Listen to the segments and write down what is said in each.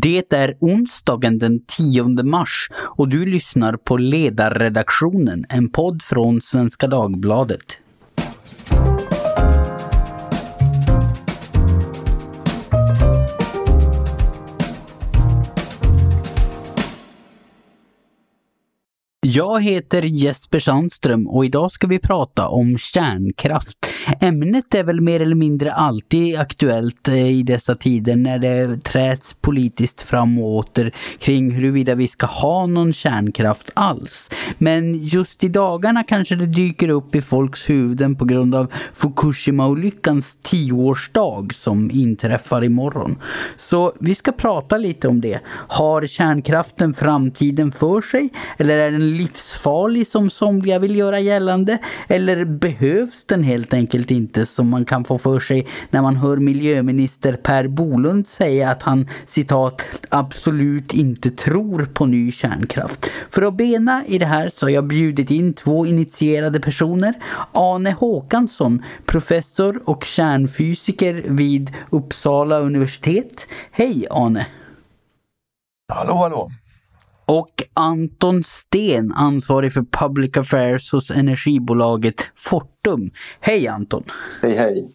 Det är onsdagen den 10 mars och du lyssnar på Ledarredaktionen, en podd från Svenska Dagbladet. Jag heter Jesper Sandström och idag ska vi prata om kärnkraft. Ämnet är väl mer eller mindre alltid aktuellt eh, i dessa tider när det träts politiskt fram och åter kring huruvida vi ska ha någon kärnkraft alls. Men just i dagarna kanske det dyker upp i folks huvuden på grund av Fukushima-olyckans tioårsdag som inträffar imorgon. Så vi ska prata lite om det. Har kärnkraften framtiden för sig? Eller är den livsfarlig som somliga vill göra gällande? Eller behövs den helt enkelt inte som man kan få för sig när man hör miljöminister Per Bolund säga att han citat absolut inte tror på ny kärnkraft. För att bena i det här så har jag bjudit in två initierade personer. Ane Håkansson, professor och kärnfysiker vid Uppsala universitet. Hej Ane! Hallå hallå! Och Anton Sten, ansvarig för Public Affairs hos energibolaget Fortum. Hej Anton! Hej hej!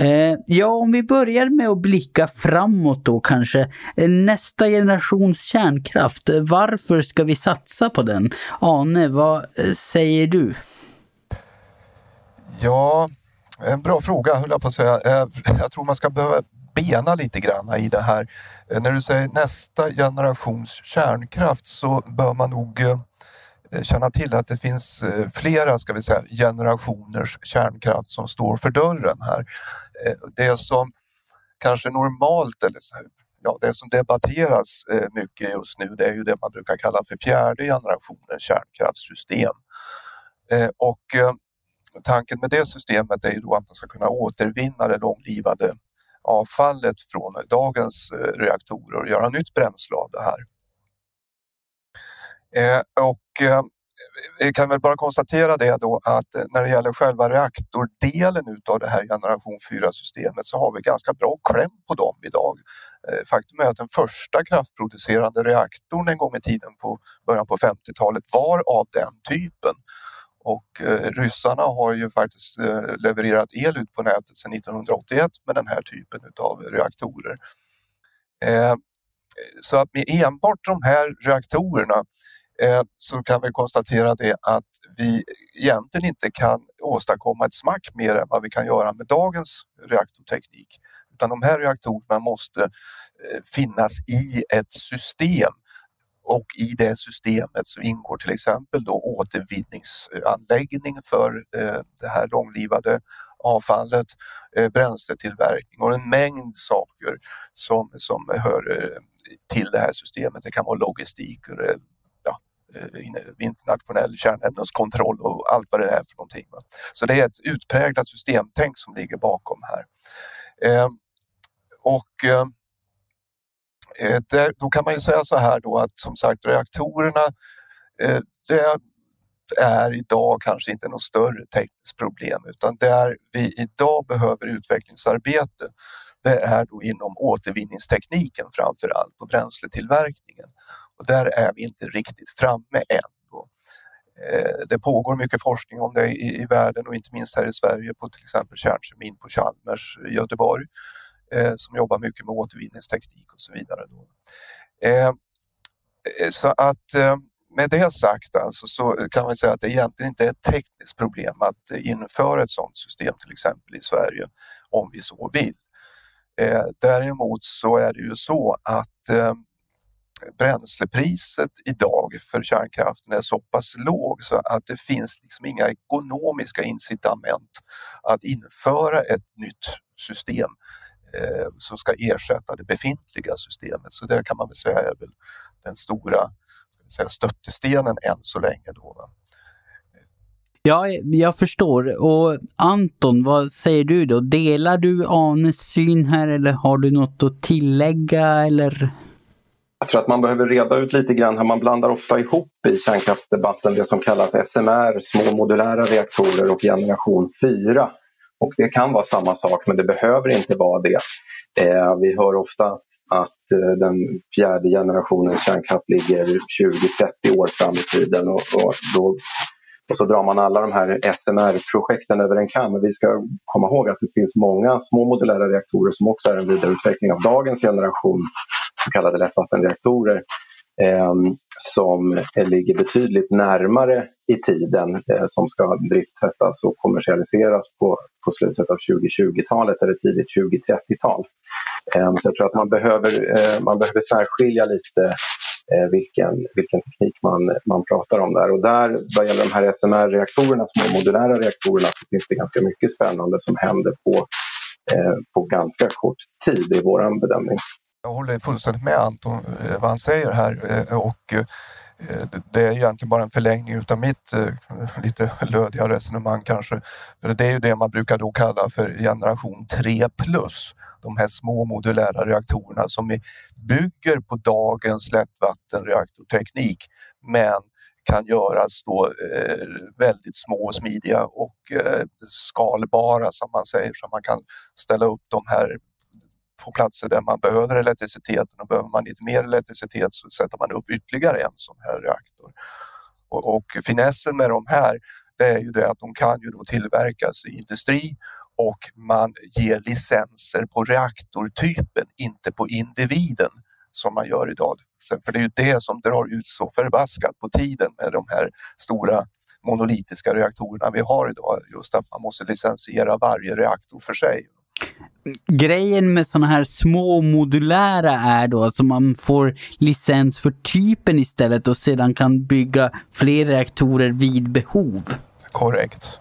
Eh, ja, om vi börjar med att blicka framåt då kanske. Eh, nästa generations kärnkraft, varför ska vi satsa på den? Ane, vad eh, säger du? Ja, en bra fråga höll jag på att säga. Jag tror man ska behöva bena lite grann i det här. Eh, när du säger nästa generations kärnkraft så bör man nog eh, eh, känna till att det finns flera ska vi säga, generationers kärnkraft som står för dörren här. Det som kanske normalt, eller ja, det som debatteras mycket just nu det är ju det man brukar kalla för fjärde generationens kärnkraftssystem. Och tanken med det systemet är ju då att man ska kunna återvinna det långlivade avfallet från dagens eh, reaktorer och göra nytt bränsle av det här. Eh, och eh, vi kan väl bara konstatera det då att eh, när det gäller själva reaktordelen utav det här generation 4-systemet så har vi ganska bra kläm på dem idag. Eh, faktum är att den första kraftproducerande reaktorn en gång i tiden på början på 50-talet var av den typen och eh, ryssarna har ju faktiskt eh, levererat el ut på nätet sedan 1981 med den här typen av reaktorer. Eh, så att med enbart de här reaktorerna eh, så kan vi konstatera det att vi egentligen inte kan åstadkomma ett smack mer än vad vi kan göra med dagens reaktorteknik. Utan de här reaktorerna måste eh, finnas i ett system och i det systemet så ingår till exempel då återvinningsanläggning för eh, det här långlivade avfallet, eh, bränsletillverkning och en mängd saker som, som hör eh, till det här systemet. Det kan vara logistik, ja, internationell kärnämneskontroll och allt vad det är för någonting. Så det är ett utpräglat systemtänk som ligger bakom här. Och Eh, där, då kan man ju säga så här då att som sagt reaktorerna eh, det är idag kanske inte något större tekniskt problem utan där vi idag behöver utvecklingsarbete det är då inom återvinningstekniken framför allt och bränsletillverkningen. Och där är vi inte riktigt framme än. Då. Eh, det pågår mycket forskning om det i, världen och inte minst här i Sverige på till exempel kärnkemin på Chalmers i Göteborg Eh, som jobbar mycket med återvinningsteknik och så vidare. Då. Eh, eh så att eh, med det sagt alltså, så kan man säga att det egentligen inte är ett tekniskt problem att införa ett sådant system till exempel i Sverige om vi så vill. Eh, däremot så är det ju så att eh, bränslepriset idag för kärnkraften är så pass låg så att det finns liksom inga ekonomiska incitament att införa ett nytt system eh, som ska ersätta det befintliga systemet. Så det kan man väl säga är väl den stora säga, stöttestenen än så länge. Då, va? Ja, jag förstår. Och Anton, vad säger du då? Delar du Anes syn här eller har du något att tillägga eller? Jag tror att man behöver reda ut lite grann här. Man blandar ofta ihop i kärnkraftsdebatten det som kallas SMR, små modulära reaktorer och generation 4. Och det kan vara samma sak men det behöver inte vara det. Eh, vi hör ofta att eh, den fjärde generationens kärnkraft ligger 20-30 år fram i tiden. Och, och, då, och så drar man alla de här SMR-projekten över en kam. Men vi ska komma ihåg att det finns många små modulära reaktorer som också är en vidareutveckling av dagens generation så kallade lättvattenreaktorer Ehm, som ligger betydligt närmare i tiden eh, som ska driftsättas och kommersialiseras på, på slutet av 2020-talet eller tidigt 2030-tal. Ehm, så jag tror att man behöver, eh, man behöver särskilja lite eh, vilken, vilken teknik man, man pratar om där. Och där, vad gäller de här SMR-reaktorerna, små modulära reaktorerna, så finns det ganska mycket spännande som händer på, på ganska kort tid i vår bedömning. Jag håller fullständigt med Anton eh, vad han säger här eh, och eh, det är egentligen bara en förlängning av mitt lite lödiga resonemang kanske. För det är ju det man brukar då kalla för generation 3 plus. De här små modulära reaktorerna som bygger på dagens lättvattenreaktorteknik men kan göras då väldigt små och smidiga och skalbara som man säger så man kan ställa upp de här på platser där man behöver elektriciteten och behöver man lite mer elektricitet så sätter man upp ytterligare en sån här reaktor. Och, och finessen med de här det är ju det att de kan ju då tillverkas i industri och man ger licenser på reaktortypen, inte på individen som man gör idag. För det är ju det som drar ut så förbaskat på tiden med de här stora monolitiska reaktorerna vi har idag. Just att man måste licensiera varje reaktor för sig grejen med sådana här små modulära är då att man får licens för typen istället och sedan kan bygga fler reaktorer vid behov. Korrekt.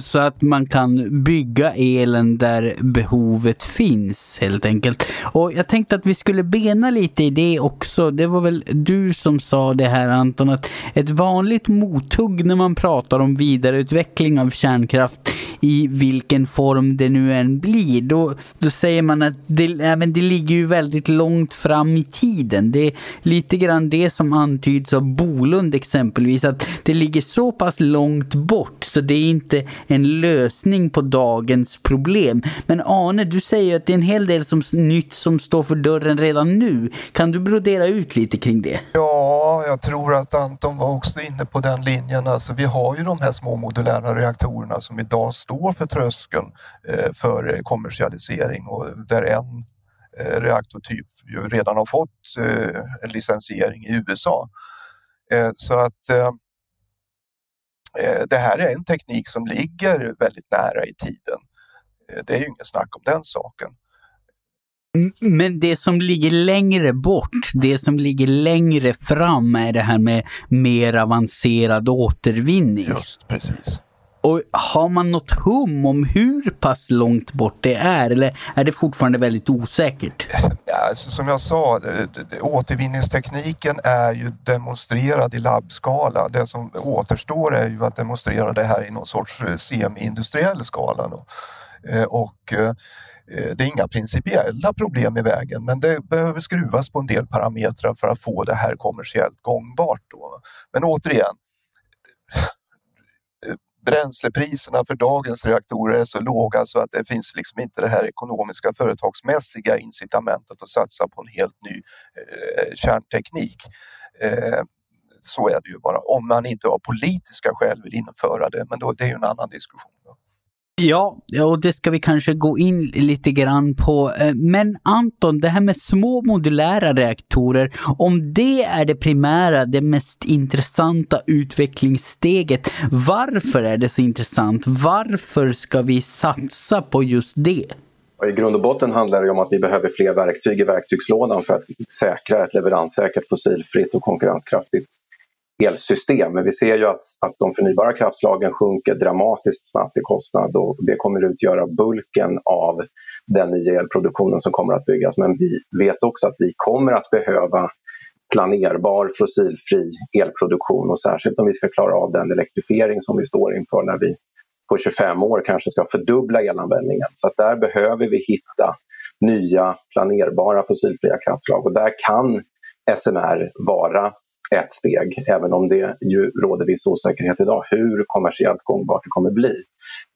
Så att man kan bygga elen där behovet finns helt enkelt. Och jag tänkte att vi skulle bena lite i det också. Det var väl du som sa det här Anton, att ett vanligt mothugg när man pratar om vidareutveckling av kärnkraft i vilken form det nu än blir. Då, då säger man att det, ja, men det ligger ju väldigt långt fram i tiden. Det är lite grann det som antyds av Bolund exempelvis, att det ligger så pass långt bort så det är inte en lösning på dagens problem. Men Arne, du säger att det är en hel del som, nytt som står för dörren redan nu. Kan du brodera ut lite kring det? Ja, jag tror att Anton var också inne på den linjen. Alltså, vi har ju de här små modulära reaktorerna som idag står för tröskeln eh, för kommersialisering och där en eh, reaktortyp redan har fått eh, en licensiering i USA. Så att det här är en teknik som ligger väldigt nära i tiden. Det är ju inget snack om den saken. Men det som ligger längre bort, det som ligger längre fram är det här med mer avancerad återvinning. Just precis. Och har man något hum om hur pass långt bort det är eller är det fortfarande väldigt osäkert? Ja, alltså, som jag sa, återvinningstekniken är ju demonstrerad i labbskala. Det som återstår är ju att demonstrera det här i någon sorts eh, semi-industriell skala. Då. Eh, och eh, det är inga principiella problem i vägen men det behöver skruvas på en del parametrar för att få det här kommersiellt gångbart. Då. Men återigen, bränslepriserna för dagens reaktorer är så låga så att det finns liksom inte det här ekonomiska företagsmässiga incitamentet att satsa på en helt ny eh, kärnteknik. Eh, så är det ju bara, om man inte av politiska skäl vill införa det, men då, det är ju en annan diskussion. Ja, och det ska vi kanske gå in lite grann på. Eh, men Anton, det här med små modulära reaktorer, om det är det primära, det mest intressanta utvecklingssteget, varför är det så intressant? Varför ska vi satsa på just det? I grund och botten handlar det om att vi behöver fler verktyg i verktygslådan för att säkra ett leveranssäkert, fossilfritt och konkurrenskraftigt elsystem. Men vi ser ju att, att de förnybara kraftslagen sjunker dramatiskt snabbt i kostnad och det kommer utgöra bulken av den nya elproduktionen som kommer att byggas. Men vi vet också att vi kommer att behöva planerbar fossilfri elproduktion och särskilt om vi ska klara av den elektrifiering som vi står inför när vi på 25 år kanske ska fördubbla elanvändningen. Så att där behöver vi hitta nya planerbara fossilfria kraftslag och där kan SMR vara ett steg, även om det ju råder viss osäkerhet idag hur kommersiellt gångbart det kommer bli.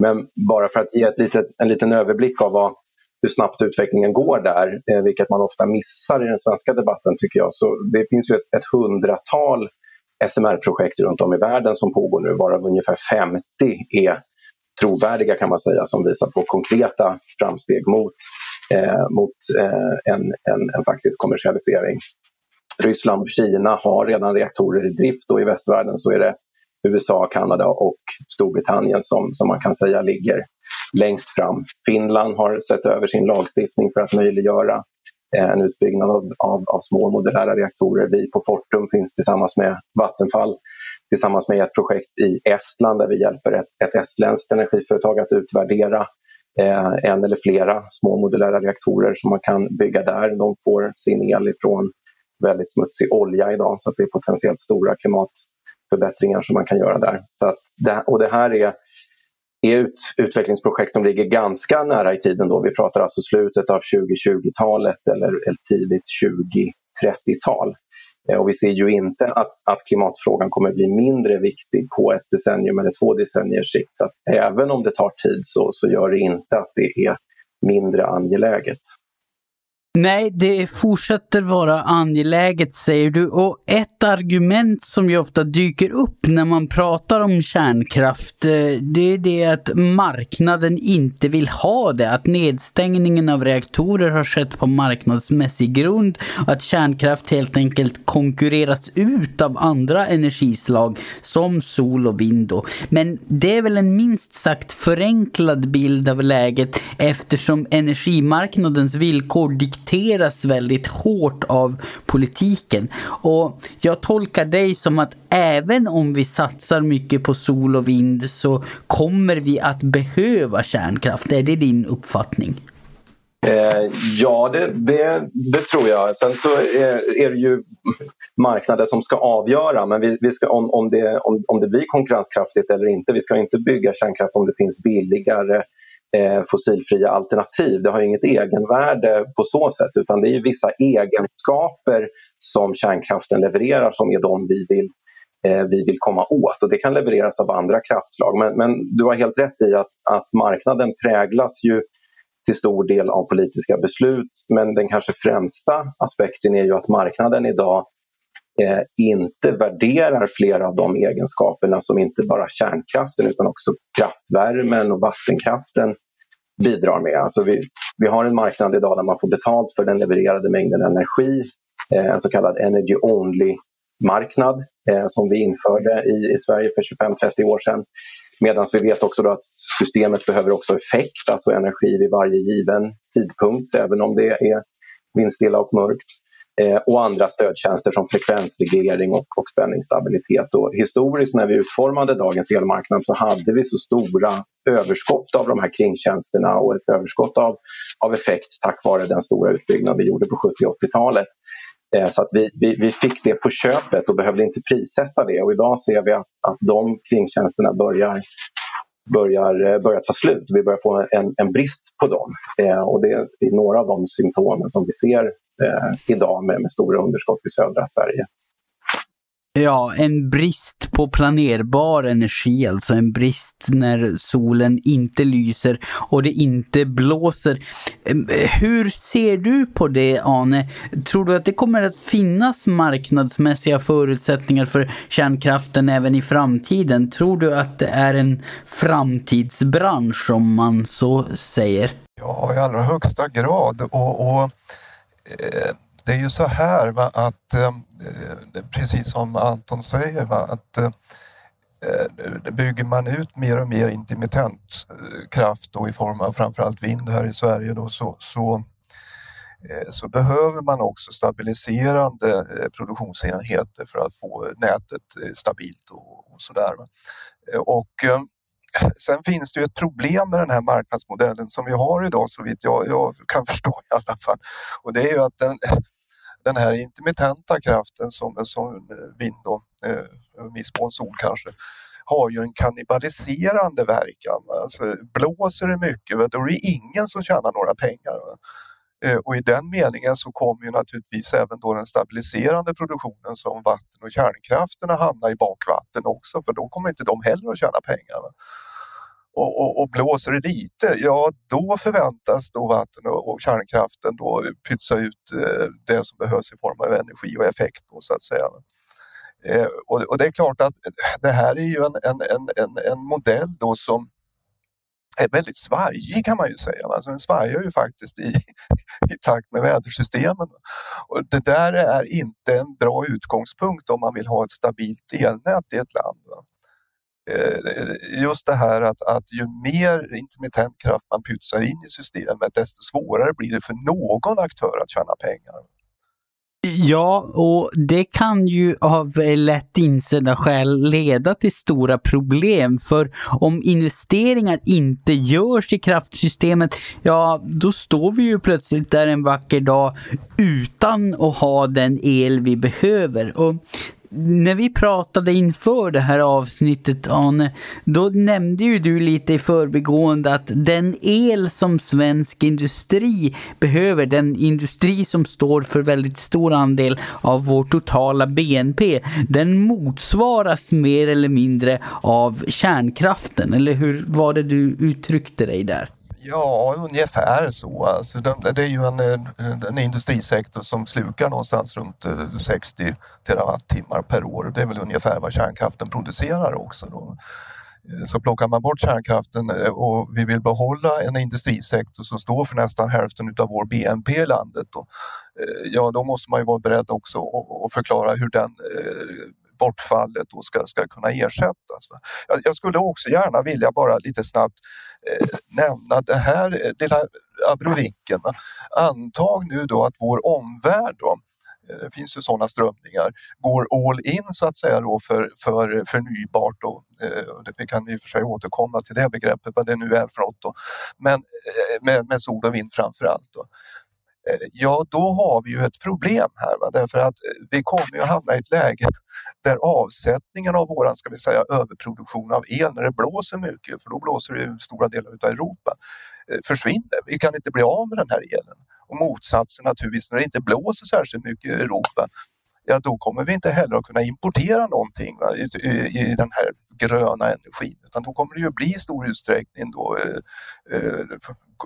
Men bara för att ge ett litet, en liten överblick av vad hur snabbt utvecklingen går där, eh, vilket man ofta missar i den svenska debatten tycker jag. Så det finns ju ett, ett hundratal SMR-projekt runt om i världen som pågår nu, varav ungefär 50 är trovärdiga kan man säga, som visar på konkreta framsteg mot, eh, mot eh, en, en, en faktisk kommersialisering. Ryssland och Kina har redan reaktorer i drift och i västvärlden så är det USA, Kanada och Storbritannien som, som man kan säga ligger längst fram. Finland har sett över sin lagstiftning för att möjliggöra eh, en utbyggnad av, av, av små modulära reaktorer. Vi på Fortum finns tillsammans med Vattenfall tillsammans med ett projekt i Estland där vi hjälper ett, ett estländskt energiföretag att utvärdera eh, en eller flera små modulära reaktorer som man kan bygga där. De får sin el ifrån väldigt smutsig olja idag så att det är potentiellt stora klimatförbättringar som man kan göra där. Så att det, och det här är, är ut, utvecklingsprojekt som ligger ganska nära i tiden. Då. Vi pratar alltså slutet av 2020-talet eller, eller tidigt 2030-tal. Eh, och vi ser ju inte att, att klimatfrågan kommer bli mindre viktig på ett decennium eller två decenniers sikt. Så även om det tar tid så, så gör det inte att det är mindre angeläget. Nej, det fortsätter vara angeläget säger du. Och ett argument som ju ofta dyker upp när man pratar om kärnkraft, eh, det är det att marknaden inte vill ha det. Att nedstängningen av reaktorer har skett på marknadsmässig grund. Att kärnkraft helt enkelt konkurreras ut av andra energislag som sol och vind. Då. Men det är väl en minst sagt förenklad bild av läget eftersom energimarknadens villkor dikteras väldigt hårt av politiken. Och jag tolkar dig som att även om vi satsar mycket på sol och vind så kommer vi att behöva kärnkraft. Är det din uppfattning? Eh, ja, det, det, det, tror jag. Sen så är, är, det ju marknaden som ska avgöra men vi, vi ska, om, om, det, om, om det blir konkurrenskraftigt eller inte. Vi ska inte bygga kärnkraft om det finns billigare eh, Eh, fossilfria alternativ. Det har inget egenvärde på så sätt utan det är vissa egenskaper som kärnkraften levererar som är de vi vill, eh, vi vill komma åt. Och Det kan levereras av andra kraftslag. Men, men du har helt rätt i att, att marknaden präglas ju till stor del av politiska beslut men den kanske främsta aspekten är ju att marknaden idag eh, inte värderar flera av de egenskaperna som inte bara kärnkraften utan också kraftvärmen och vattenkraften bidrar med. Alltså vi, vi har en marknad idag där man får betalt för den levererade mängden energi, eh, en så kallad energy only-marknad eh, som vi införde i, i Sverige för 25-30 år sedan. Medan vi vet också att systemet behöver också effekt, alltså energi vid varje given tidpunkt, även om det är vindstilla och mörkt Eh, och andra stödtjänster som frekvensreglering och, och spänningsstabilitet. Och historiskt när vi utformade dagens elmarknad så hade vi så stora överskott av de här kringtjänsterna och ett överskott av, av effekt tack vare den stora utbyggnad vi gjorde på 70 och 80-talet. Så att vi, vi, vi, fick det på köpet och behövde inte prissätta det. Och idag ser vi att, att de kringtjänsterna börjar börjar, eh, börjar ta slut. Vi börjar få en, en brist på dem. Eh, och det är några av de symptomen som vi ser eh, idag med, med stora underskott i södra Sverige. Ja, en brist på planerbar energi, alltså en brist när solen inte lyser och det inte blåser. Hur ser du på det, Ane? Tror du att det kommer att finnas marknadsmässiga förutsättningar för kärnkraften även i framtiden? Tror du att det är en framtidsbransch, om man så säger? Ja, i allra högsta grad. och, och eh det är ju så här va, att eh, precis som Anton säger va, att eh, bygger man ut mer och mer intermittent eh, kraft då i form av framförallt vind här i Sverige då, så, så, eh, så behöver man också stabiliserande eh, produktionsenheter för att få nätet eh, stabilt och, och sådär. Och Sen finns det ju ett problem med den här marknadsmodellen som vi har idag så vitt jag, jag kan förstå i alla fall. Och det är ju att den, den här intermittenta kraften som, som vind och eh, viss mån sol kanske har ju en kannibaliserande verkan. Alltså, blåser det mycket då är det ingen som tjänar några pengar. Eh, och i den meningen så kommer ju naturligtvis även då den stabiliserande produktionen som vatten och kärnkraften att hamna i bakvatten också för då kommer inte de heller att tjäna pengar och, och, och, blåser det lite, ja då förväntas då vatten och, och kärnkraften då pytsa ut eh, det som behövs i form av energi och effekt. Då, så att säga. Eh, och, och, det är klart att det här är ju en, en, en, en modell då som är väldigt svajig kan man ju säga. Alltså den svajar ju faktiskt i, i takt med vädersystemen. Och det där är inte en bra utgångspunkt om man vill ha ett stabilt elnät i ett land. Eh, Eh, just det här att, att ju mer intermittent kraft man pytsar in i systemet desto svårare blir det för någon aktör att tjäna pengar. Ja, och det kan ju av lätt insedda skäl leda till stora problem. För om investeringar inte görs i kraftsystemet, ja, då står vi ju plötsligt där en vacker dag utan att ha den el vi behöver. Och när vi pratade inför det här avsnittet, Arne, då nämnde ju du lite i förbigående att den el som svensk industri behöver, den industri som står för väldigt stor andel av vår totala BNP, den motsvaras mer eller mindre av kärnkraften. Eller hur var det du uttryckte dig där? Ja, ungefär så. Alltså, det är ju en, eh, en industrisektor som slukar någonstans runt eh, 60 terawattimmar per år. Det är väl ungefär vad kärnkraften producerar också. Då. Eh, så plockar man bort kärnkraften och vi vill behålla en industrisektor som står för nästan hälften av vår BNP i landet, då, ja då måste man ju vara beredd också att förklara hur den bortfallet då ska, ska kunna ersättas. Jag, jag skulle också gärna vilja bara lite snabbt eh, nämna det här eh, lilla abrovinken. Antag nu då att vår omvärld då, eh, det finns ju sådana strömningar, går all in så att säga då för, för förnybart. Då. Eh, vi kan i och för sig återkomma till det begreppet, vad det nu är för något. Då. Men med, med sol och vind framför allt. Då. Eh, ja då har vi ju ett problem här. Va? Därför att eh, vi kommer ju hamna i ett läge där avsättningen av våran, ska vi säga, överproduktion av el när det blåser mycket, för då blåser det i stora delar av Europa, eh, försvinner. Vi kan inte bli av med den här elen. Och motsatsen naturligtvis, när det inte blåser särskilt mycket i Europa, ja då kommer vi inte heller att kunna importera någonting va, i, i, den här gröna energin. Utan då kommer det ju bli i stor utsträckning då, eh,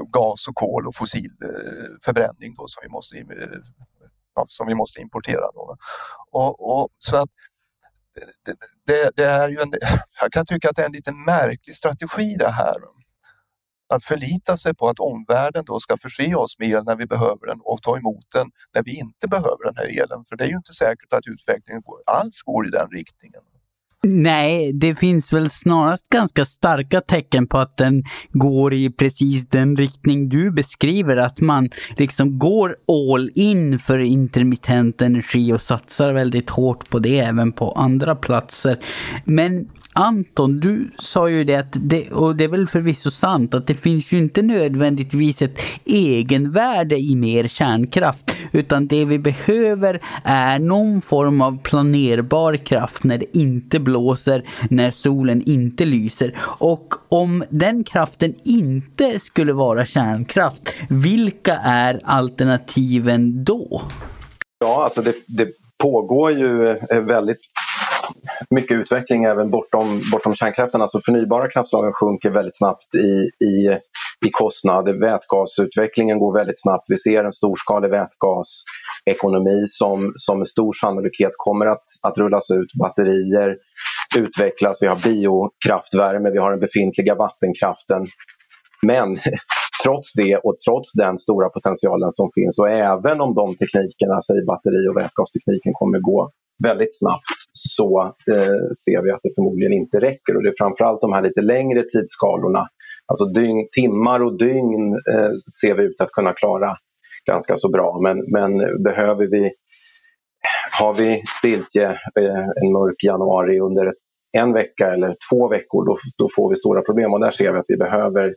gas och kol och fossil eh, förbränning då, som, vi måste, eh, ja, som vi måste importera. Då. Och, och, så att det, det, det, är ju en, jag kan tycka att det är en lite märklig strategi det här att förlita sig på att omvärlden då ska förse oss med el när vi behöver den och ta emot den när vi inte behöver den här elen. För det är ju inte säkert att utvecklingen alls går i den riktningen. Nej, det finns väl snarast ganska starka tecken på att den går i precis den riktning du beskriver. Att man liksom går all in för intermittent energi och satsar väldigt hårt på det även på andra platser. Men Anton, du sa ju det att, det, och det är väl förvisso sant, att det finns ju inte nödvändigtvis ett egenvärde i mer kärnkraft, utan det vi behöver är någon form av planerbar kraft när det inte blåser, när solen inte lyser. Och om den kraften inte skulle vara kärnkraft, vilka är alternativen då? Ja, alltså det, det pågår ju eh, väldigt mycket utveckling även bortom, bortom kärnkraften. Alltså förnybara kraftslagen sjunker väldigt snabbt i, i, i kostnad. Vätgasutvecklingen går väldigt snabbt. Vi ser en storskalig vätgasekonomi som, som med stor sannolikhet kommer att, att rullas ut. Batterier utvecklas. Vi har biokraftvärme, vi har den befintliga vattenkraften. Men trots det och trots den stora potentialen som finns och även om de teknikerna, säg batteri och vätgastekniken, kommer gå väldigt snabbt så eh, ser vi att det förmodligen inte räcker. Och det är framförallt de här lite längre tidsskalorna, alltså dygn, timmar och dygn eh, ser vi ut att kunna klara ganska så bra. Men, men behöver vi, har vi stiltje eh, en mörk januari under en vecka eller två veckor, då, då får vi stora problem. Och där ser vi att vi behöver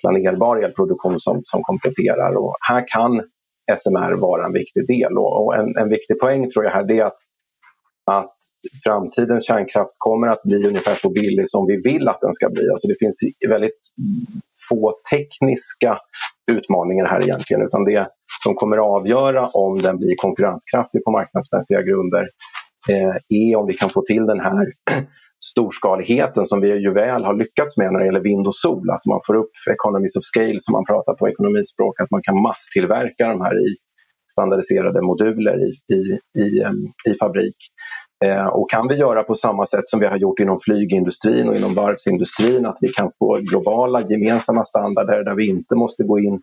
planerbar elproduktion som, som kompletterar. Och här kan SMR vara en viktig del. Och en, en viktig poäng tror jag här är att att framtidens kärnkraft kommer att bli ungefär så billig som vi vill att den ska bli. Alltså det finns väldigt få tekniska utmaningar här egentligen utan det som kommer att avgöra om den blir konkurrenskraftig på marknadsmässiga grunder eh, är om vi kan få till den här storskaligheten som vi ju väl har lyckats med när det gäller vind och sol. Alltså man får upp economies of scale som man pratar på ekonomispråk, att man kan masstillverka de här i standardiserade moduler i, i, i, eh, i fabrik. Eh, och kan vi göra på samma sätt som vi har gjort inom flygindustrin och inom varvsindustrin, att vi kan få globala gemensamma standarder där vi inte måste gå in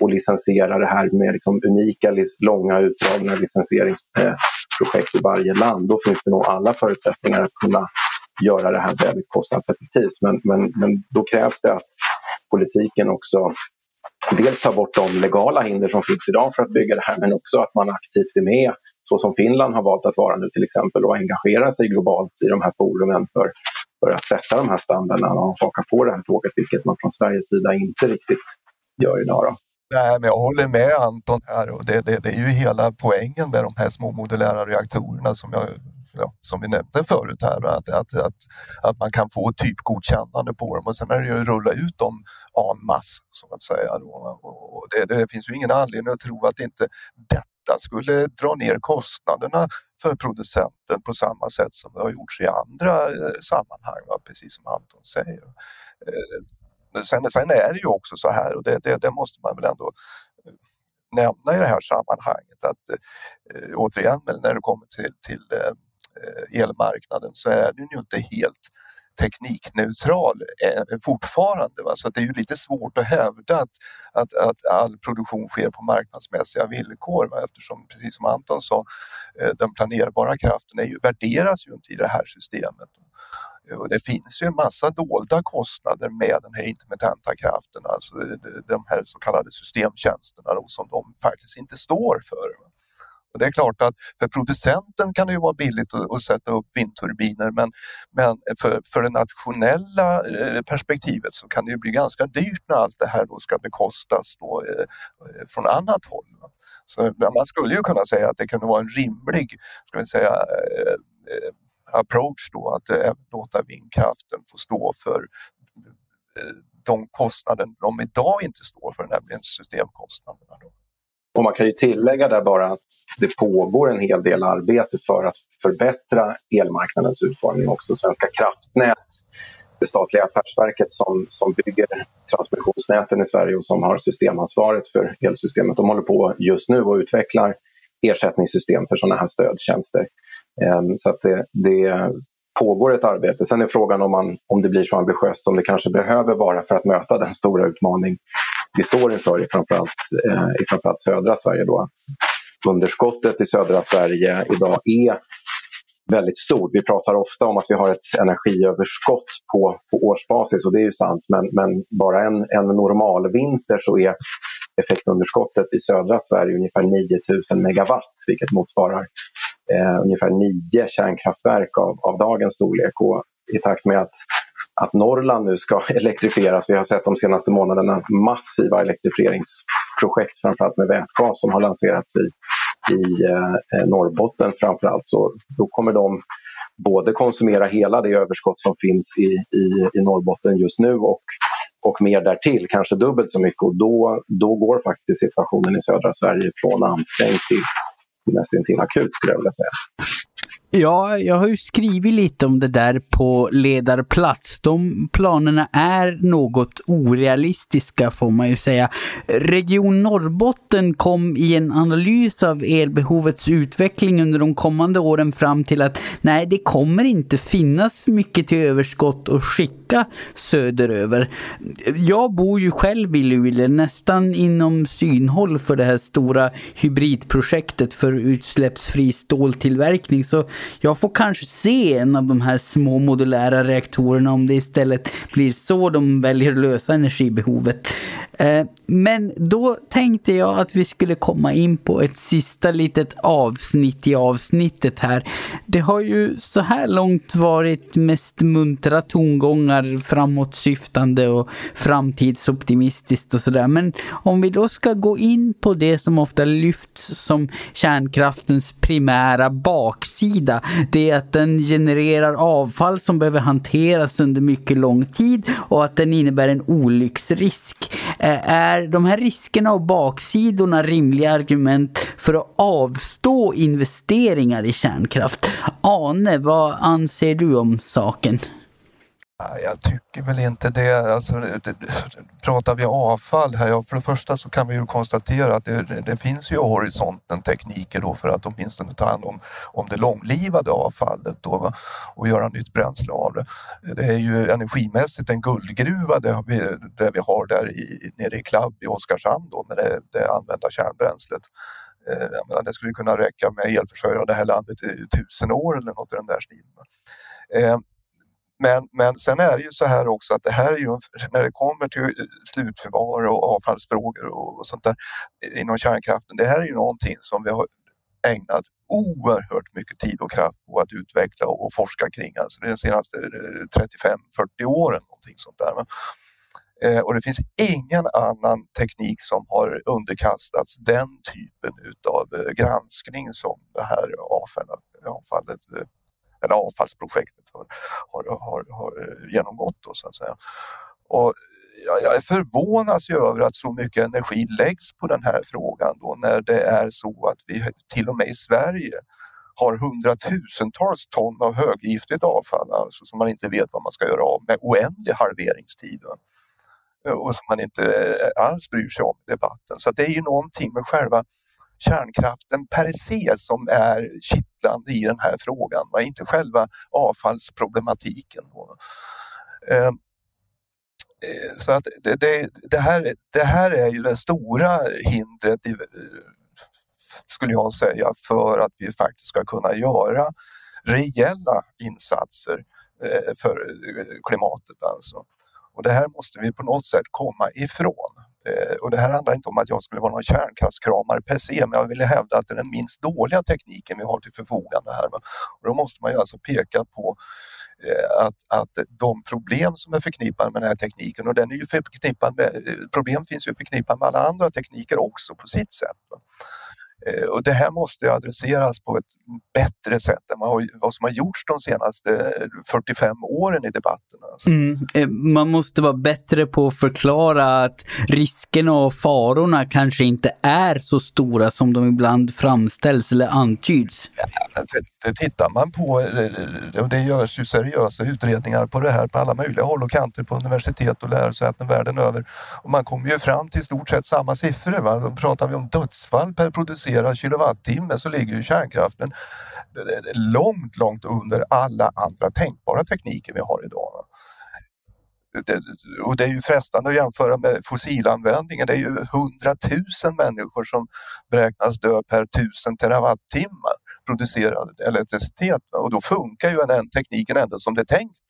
och licensiera det här med liksom unika, långa utdragna licensieringsprojekt i varje land. Då finns det nog alla förutsättningar att kunna göra det här väldigt kostnadseffektivt. Men, men, men då krävs det att politiken också dels tar bort de legala hinder som finns idag för att bygga det här men också att man aktivt är med så som Finland har valt att vara nu till exempel och engagera sig globalt i de här forumen för, för att sätta de här standarderna och haka på det här tåget, vilket man från Sveriges sida inte riktigt gör idag. Då. Nej, men jag håller med Anton här och det, det, det är ju hela poängen med de här små modulära reaktorerna som jag ja, som vi nämnde förut här, att, att, att, att man kan få typgodkännande på dem och sen är det ju att rulla ut dem en masse, så att säga. Då. Och det, det, finns ju ingen anledning att tro att inte detta skulle dra ner kostnaderna för producenten på samma sätt som det har gjorts i andra eh, sammanhang, va? precis som Anton säger. Eh, sen, sen är det ju också så här, och det, det, det måste man väl ändå eh, nämna i det här sammanhanget att återigen när det kommer till, till elmarknaden så är den ju inte helt teknikneutral eh, fortfarande. Va? Så det är ju lite svårt att hävda att, att, att all produktion sker på marknadsmässiga villkor va? eftersom, precis som Anton sa, eh, den planerbara kraften är ju, värderas ju inte i det här systemet. Och det finns ju en massa dolda kostnader med den här intermittenta kraften, alltså de här så kallade systemtjänsterna då, som de faktiskt inte står för. Och det är klart att för producenten kan det ju vara billigt att, att sätta upp vindturbiner men, men för, för det nationella eh, perspektivet så kan det ju bli ganska dyrt när allt det här då ska bekostas då, eh, eh från annat håll. Så man skulle ju kunna säga att det kunde vara en rimlig ska vi säga, eh, eh approach då att eh, låta vindkraften få stå för de kostnader de idag inte står för, nämligen systemkostnader. Och man kan ju tillägga där bara att det pågår en hel del arbete för att förbättra elmarknadens utformning också. Svenska kraftnät, det statliga affärsverket som, som bygger transmissionsnäten i Sverige och som har systemansvaret för elsystemet, de håller på just nu och utvecklar ersättningssystem för sådana här stödtjänster. Ehm, så att det, det pågår ett arbete. Sen är frågan om, man, om det blir så ambitiöst som det kanske behöver vara för att möta den stora utmaning vi står inför i framförallt, eh, i framförallt södra Sverige. Då. Att underskottet i södra Sverige idag är väldigt stort. Vi pratar ofta om att vi har ett energiöverskott på, på årsbasis och det är ju sant men, men bara en, en normal vinter så är effektunderskottet i södra Sverige ungefär 9000 megawatt vilket motsvarar eh, ungefär nio kärnkraftverk av, av dagens storlek. Och I takt med att att Norrland nu ska elektrifieras. Vi har sett de senaste månaderna massiva elektrifieringsprojekt, framförallt med vätgas som har lanserats i, i eh, Norrbotten framförallt. Så då kommer de både konsumera hela det överskott som finns i, i, i Norrbotten just nu och, och mer därtill, kanske dubbelt så mycket. Och då, då går faktiskt situationen i södra Sverige från ansträngd till nästintill akut skulle jag vilja säga. Ja, jag har ju skrivit lite om det där på ledarplats. De planerna är något orealistiska får man ju säga. Region Norrbotten kom i en analys av elbehovets utveckling under de kommande åren fram till att nej, det kommer inte finnas mycket till överskott att skicka söderöver. Jag bor ju själv i Luleå, nästan inom synhåll för det här stora hybridprojektet för utsläppsfri ståltillverkning. Så jag får kanske se en av de här små modulära reaktorerna om det istället blir så de väljer att lösa energibehovet. Eh, men då tänkte jag att vi skulle komma in på ett sista litet avsnitt i avsnittet här. Det har ju så här långt varit mest muntra tongångar, framåtsyftande och framtidsoptimistiskt och sådär. Men om vi då ska gå in på det som ofta lyfts som kärnkraftens primära baksida, det är att den genererar avfall som behöver hanteras under mycket lång tid och att den innebär en olycksrisk. Är de här riskerna och baksidorna rimliga argument för att avstå investeringar i kärnkraft? Ane, vad anser du om saken? Jag tycker väl inte det. Alltså, pratar vi avfall här, ja, för det första så kan vi ju konstatera att det, det finns ju horisonten tekniker då för att åtminstone ta hand om, om det långlivade avfallet då, och göra nytt bränsle av det. Det är ju energimässigt en guldgruva det vi, det vi har där i, nere i Klabb i Oskarshamn då med det, det använda kärnbränslet. Eh, jag menar, det skulle kunna räcka med elförsörjare det här landet i tusen år eller något i den där stilen. Men, men sen är det ju så här också att det här är ju när det kommer till eh, slutförvar och avfallsfrågor och sånt där inom kärnkraften. Det här är ju någonting som vi har ägnat oerhört mycket tid och kraft på att utveckla och forska kring. Alltså de senaste eh, 35-40 åren. Någonting sånt där. Eh, och det finns ingen annan teknik som har underkastats den typen av granskning som det här avfallet, avfallet avfallsprojektet har, har, har, har eh, genomgått. Då, så att säga. Och jag, jag förvånas över att så mycket energi läggs på den här frågan då när det är så att vi till och med i Sverige har hundratusentals ton av höggiftigt avfall alltså, som man inte vet vad man ska göra av med oändlig halveringstid eh, och som man inte eh, alls bryr sig om i debatten. Så det är ju någonting med själva kärnkraften per se som är kittlande i den här frågan, va? inte själva avfallsproblematiken. Ehm, eh, så att det, det, det, här, det här är ju det stora hindret, i, skulle jag säga, för att vi faktiskt ska kunna göra reella insatser eh, för eh, klimatet. Alltså. Och det här måste vi på något sätt komma ifrån. Eh, och det här handlar inte om att jag skulle vara någon kärnkraftskramare per se, men jag vill hävda att det är den minst dåliga tekniken vi har till förfogande här. Och då måste man ju alltså peka på eh, att, att de problem som är förknippade med den här tekniken och den är ju förknippad med, eh, problem finns ju förknippade med alla andra tekniker också på sitt sätt. Eh, och det här måste adresseras på ett bättre sätt än vad som har gjorts de senaste 45 åren i debatten. Alltså. Mm. Eh, man måste vara bättre på att förklara att riskerna och farorna kanske inte är så stora som de ibland framställs eller antyds. Ja, det, tittar man på, eh, och det görs ju seriösa utredningar på det här på alla möjliga håll och kanter på universitet och lärosäten världen över. Och man kommer ju fram till i stort sett samma siffror. Va? Då pratar vi om dödsfall per producerad producerar kilowattimme så ligger ju kärnkraften eh, eh, långt, långt under alla andra tänkbara tekniker vi har idag. Det, och det är ju frestande att jämföra med fossilanvändningen. Det är ju hundratusen människor som beräknas dö per tusen terawattimmar producerad elektricitet och då funkar ju den tekniken ändå som det är tänkt.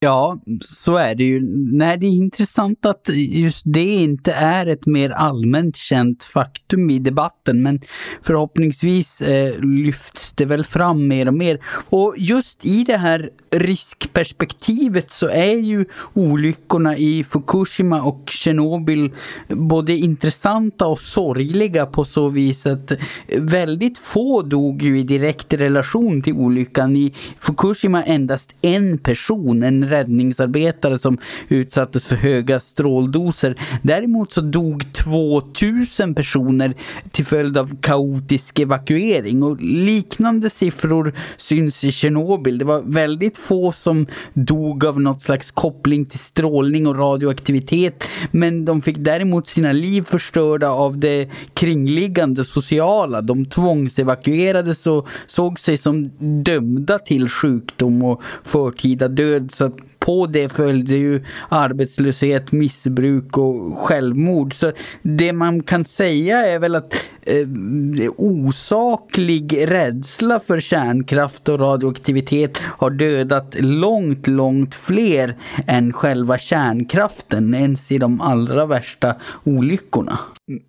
Ja, så är det ju. Nej, det är intressant att just det inte är ett mer allmänt känt faktum i debatten, men förhoppningsvis eh, lyfts det väl fram mer och mer. Och just i det här riskperspektivet så är ju olyckorna i Fukushima och Tjernobyl både intressanta och sorgliga på så vis att väldigt få dog ju i direkt relation till olyckan. I Fukushima endast en person, en räddningsarbetare som utsattes för höga stråldoser. Däremot så dog 2000 personer till följd av kaotisk evakuering och liknande siffror syns i Tjernobyl. Det var väldigt få som dog av något slags koppling till strålning och radioaktivitet men de fick däremot sina liv förstörda av det kringliggande sociala. De tvångsevakuerades och såg sig som dömda till sjukdom och förtida död så att på det följde ju arbetslöshet, missbruk och självmord. Så det man kan säga är väl att Eh, eh, osaklig rädsla för kärnkraft och radioaktivitet har dödat långt, långt fler än själva kärnkraften, ens i de allra värsta olyckorna.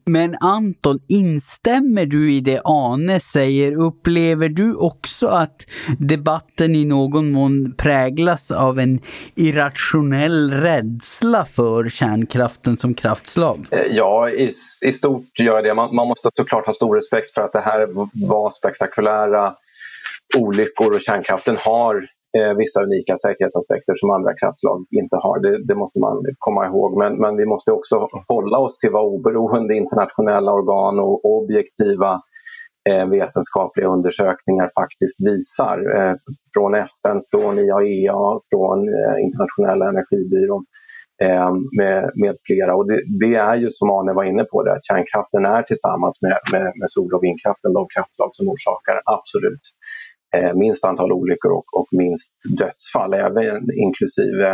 Men Anton, instämmer du i det Ane säger? Upplever du också att debatten i någon mån präglas av en irrationell rädsla för kärnkraften som kraftslag? Eh, ja, i, i stort gör det. Man, man måste såklart ha stor respekt för att det här var spektakulära olyckor och kärnkraften har eh, vissa unika säkerhetsaspekter som andra kraftslag inte har. Det, det, måste man komma ihåg. Men, men vi måste också hålla oss till vad oberoende internationella organ och objektiva eh, vetenskapliga undersökningar faktiskt visar. Eh, från FN, från IAEA, från eh, Internationella energibyrån eh, Eh, med, med flera. Och det, det, är ju som Arne var inne på, det, att kärnkraften är tillsammans med, med, med sol och vindkraften de kraftslag som orsakar absolut eh, minst antal olyckor och, och minst dödsfall, även inklusive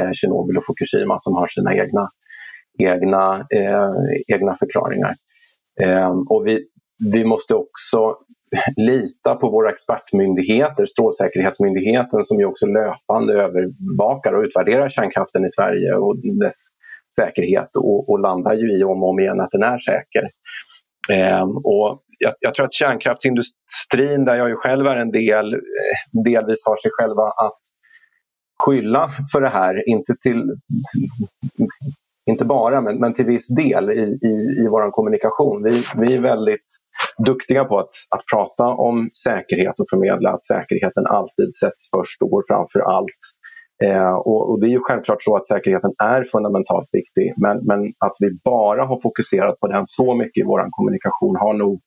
eh, Tjernobyl och Fukushima som har sina egna, egna, eh, egna förklaringar. Eh, och vi, vi måste också lita på våra expertmyndigheter, Strålsäkerhetsmyndigheten som ju också löpande övervakar och utvärderar kärnkraften i Sverige och dess säkerhet och, och landar ju i om och om igen att den är säker. Eh, och jag, jag, tror att kärnkraftsindustrin, där jag ju själv är en del, eh, delvis har sig själva att skylla för det här. Inte, till, inte bara, men, men till viss del i, i, i vår kommunikation. Vi, vi är väldigt duktiga på att, att prata om säkerhet och förmedla att säkerheten alltid sätts först och går framför allt. Eh, och, och, det är ju självklart så att säkerheten är fundamentalt viktig men, men att vi bara har fokuserat på den så mycket i vår kommunikation har nog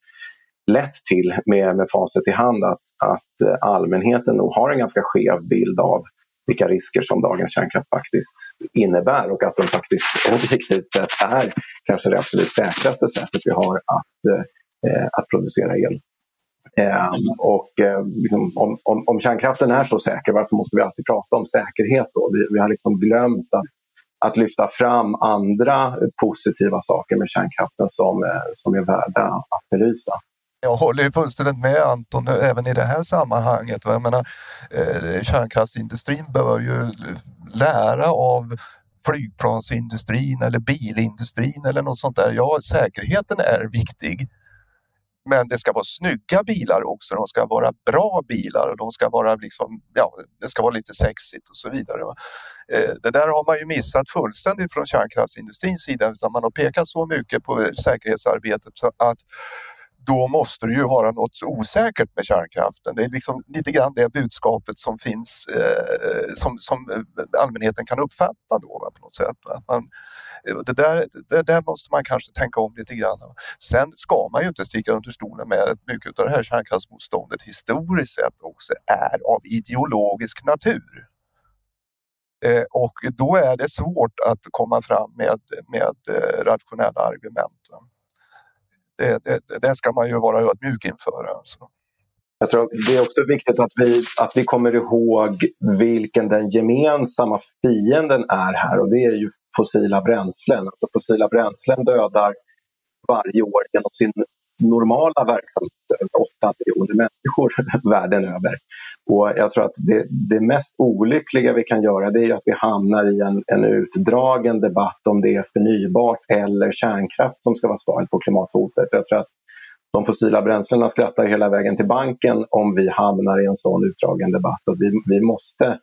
lett till, med, med facit i hand, att, att eh, allmänheten nog har en ganska skev bild av vilka risker som dagens kärnkraft faktiskt innebär och att de faktiskt objektivt sett är kanske det absolut säkraste sättet vi har att, eh, att producera el. Eh, och eh, liksom, om, om, om, kärnkraften är så säker, varför måste vi alltid prata om säkerhet då? Vi, vi har liksom glömt att, att lyfta fram andra positiva saker med kärnkraften som, eh, som är värda att belysa. Jag håller fullständigt med Anton eh, även i det här sammanhanget. Jag menar, eh, kärnkraftsindustrin bör ju lära av flygplansindustrin eller bilindustrin eller något sånt där. Ja, säkerheten är viktig. Men det ska vara snygga bilar också. De ska vara bra bilar och de ska vara liksom, ja, det ska vara lite sexigt och så vidare. Eh, det där har man ju missat fullständigt från kärnkraftsindustrins sida utan man har pekat så mycket på säkerhetsarbetet så att då måste det ju vara något osäkert med kärnkraften. Det är liksom lite grann det budskapet som finns eh, som, som eh, allmänheten kan uppfatta då på något sätt. Att man, eh, det, där, det där måste man kanske tänka om lite grann. Sen ska man ju inte sticka under stolen med att mycket av det här kärnkraftsmotståndet historiskt sett också är av ideologisk natur. Eh, och då är det svårt att komma fram med, med eh, rationella argument det, det, det ska man ju vara ödmjuk inför. Alltså. Jag tror det är också viktigt att vi, att vi kommer ihåg vilken den gemensamma fienden är här och det är ju fossila bränslen. Alltså fossila bränslen dödar varje år genom sin normala verksamheter över 8 miljoner människor världen över. Och jag tror att det, det, mest olyckliga vi kan göra det är att vi hamnar i en, en utdragen debatt om det är förnybart eller kärnkraft som ska vara svaret på klimathotet. Jag tror att de fossila bränslena skrattar hela vägen till banken om vi hamnar i en sån utdragen debatt. Och vi, vi måste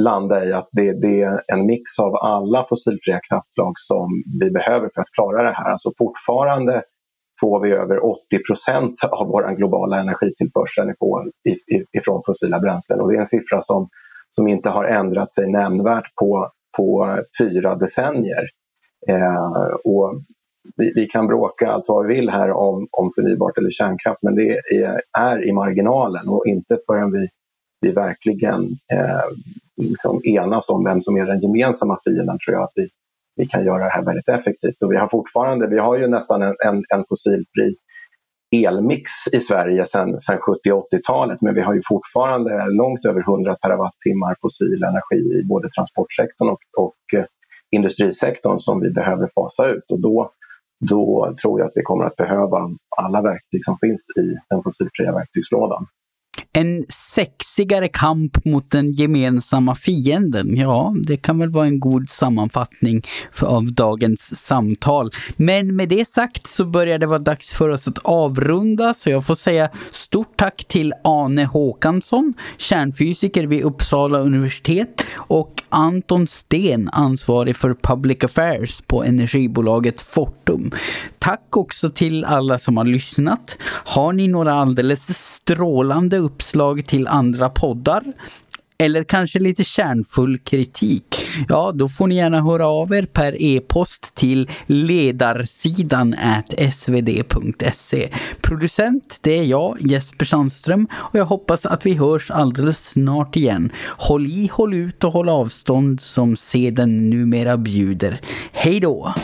landa i att det, det, är en mix av alla fossilfria kraftslag som vi behöver för att klara det här. Alltså fortfarande får vi över 80 procent av vår globala energitillförsel ifrån fossila bränslen. Och det är en siffra som, som inte har ändrat sig nämnvärt på, på fyra decennier. Eh, och vi, vi, kan bråka allt vad vi vill här om, om förnybart eller kärnkraft men det är, är i marginalen och inte förrän vi, vi verkligen eh, liksom enas om vem som är den gemensamma fienden tror jag att vi, vi kan göra det här väldigt effektivt. Och vi har fortfarande, vi har ju nästan en, en, en fossilfri elmix i Sverige sedan 70 80-talet men vi har ju fortfarande långt över 100 terawattimmar fossil energi i både transportsektorn och, och eh, industrisektorn som vi behöver fasa ut. Och då, då tror jag att vi kommer att behöva alla verktyg som finns i den fossilfria verktygslådan. En sexigare kamp mot den gemensamma fienden. Ja, det kan väl vara en god sammanfattning för, av dagens samtal. Men med det sagt så börjar det vara dags för oss att avrunda, så jag får säga stort tack till Ane Håkansson, kärnfysiker vid Uppsala universitet och Anton Sten, ansvarig för Public Affairs på energibolaget Fortum. Tack också till alla som har lyssnat. Har ni några alldeles strålande uppslag till andra poddar eller kanske lite kärnfull kritik, ja då får ni gärna höra av er per e-post till ledarsidan svd.se. Producent, det är jag, Jesper Sandström, och jag hoppas att vi hörs alldeles snart igen. Håll i, håll ut och håll avstånd som seden numera bjuder. Hej då!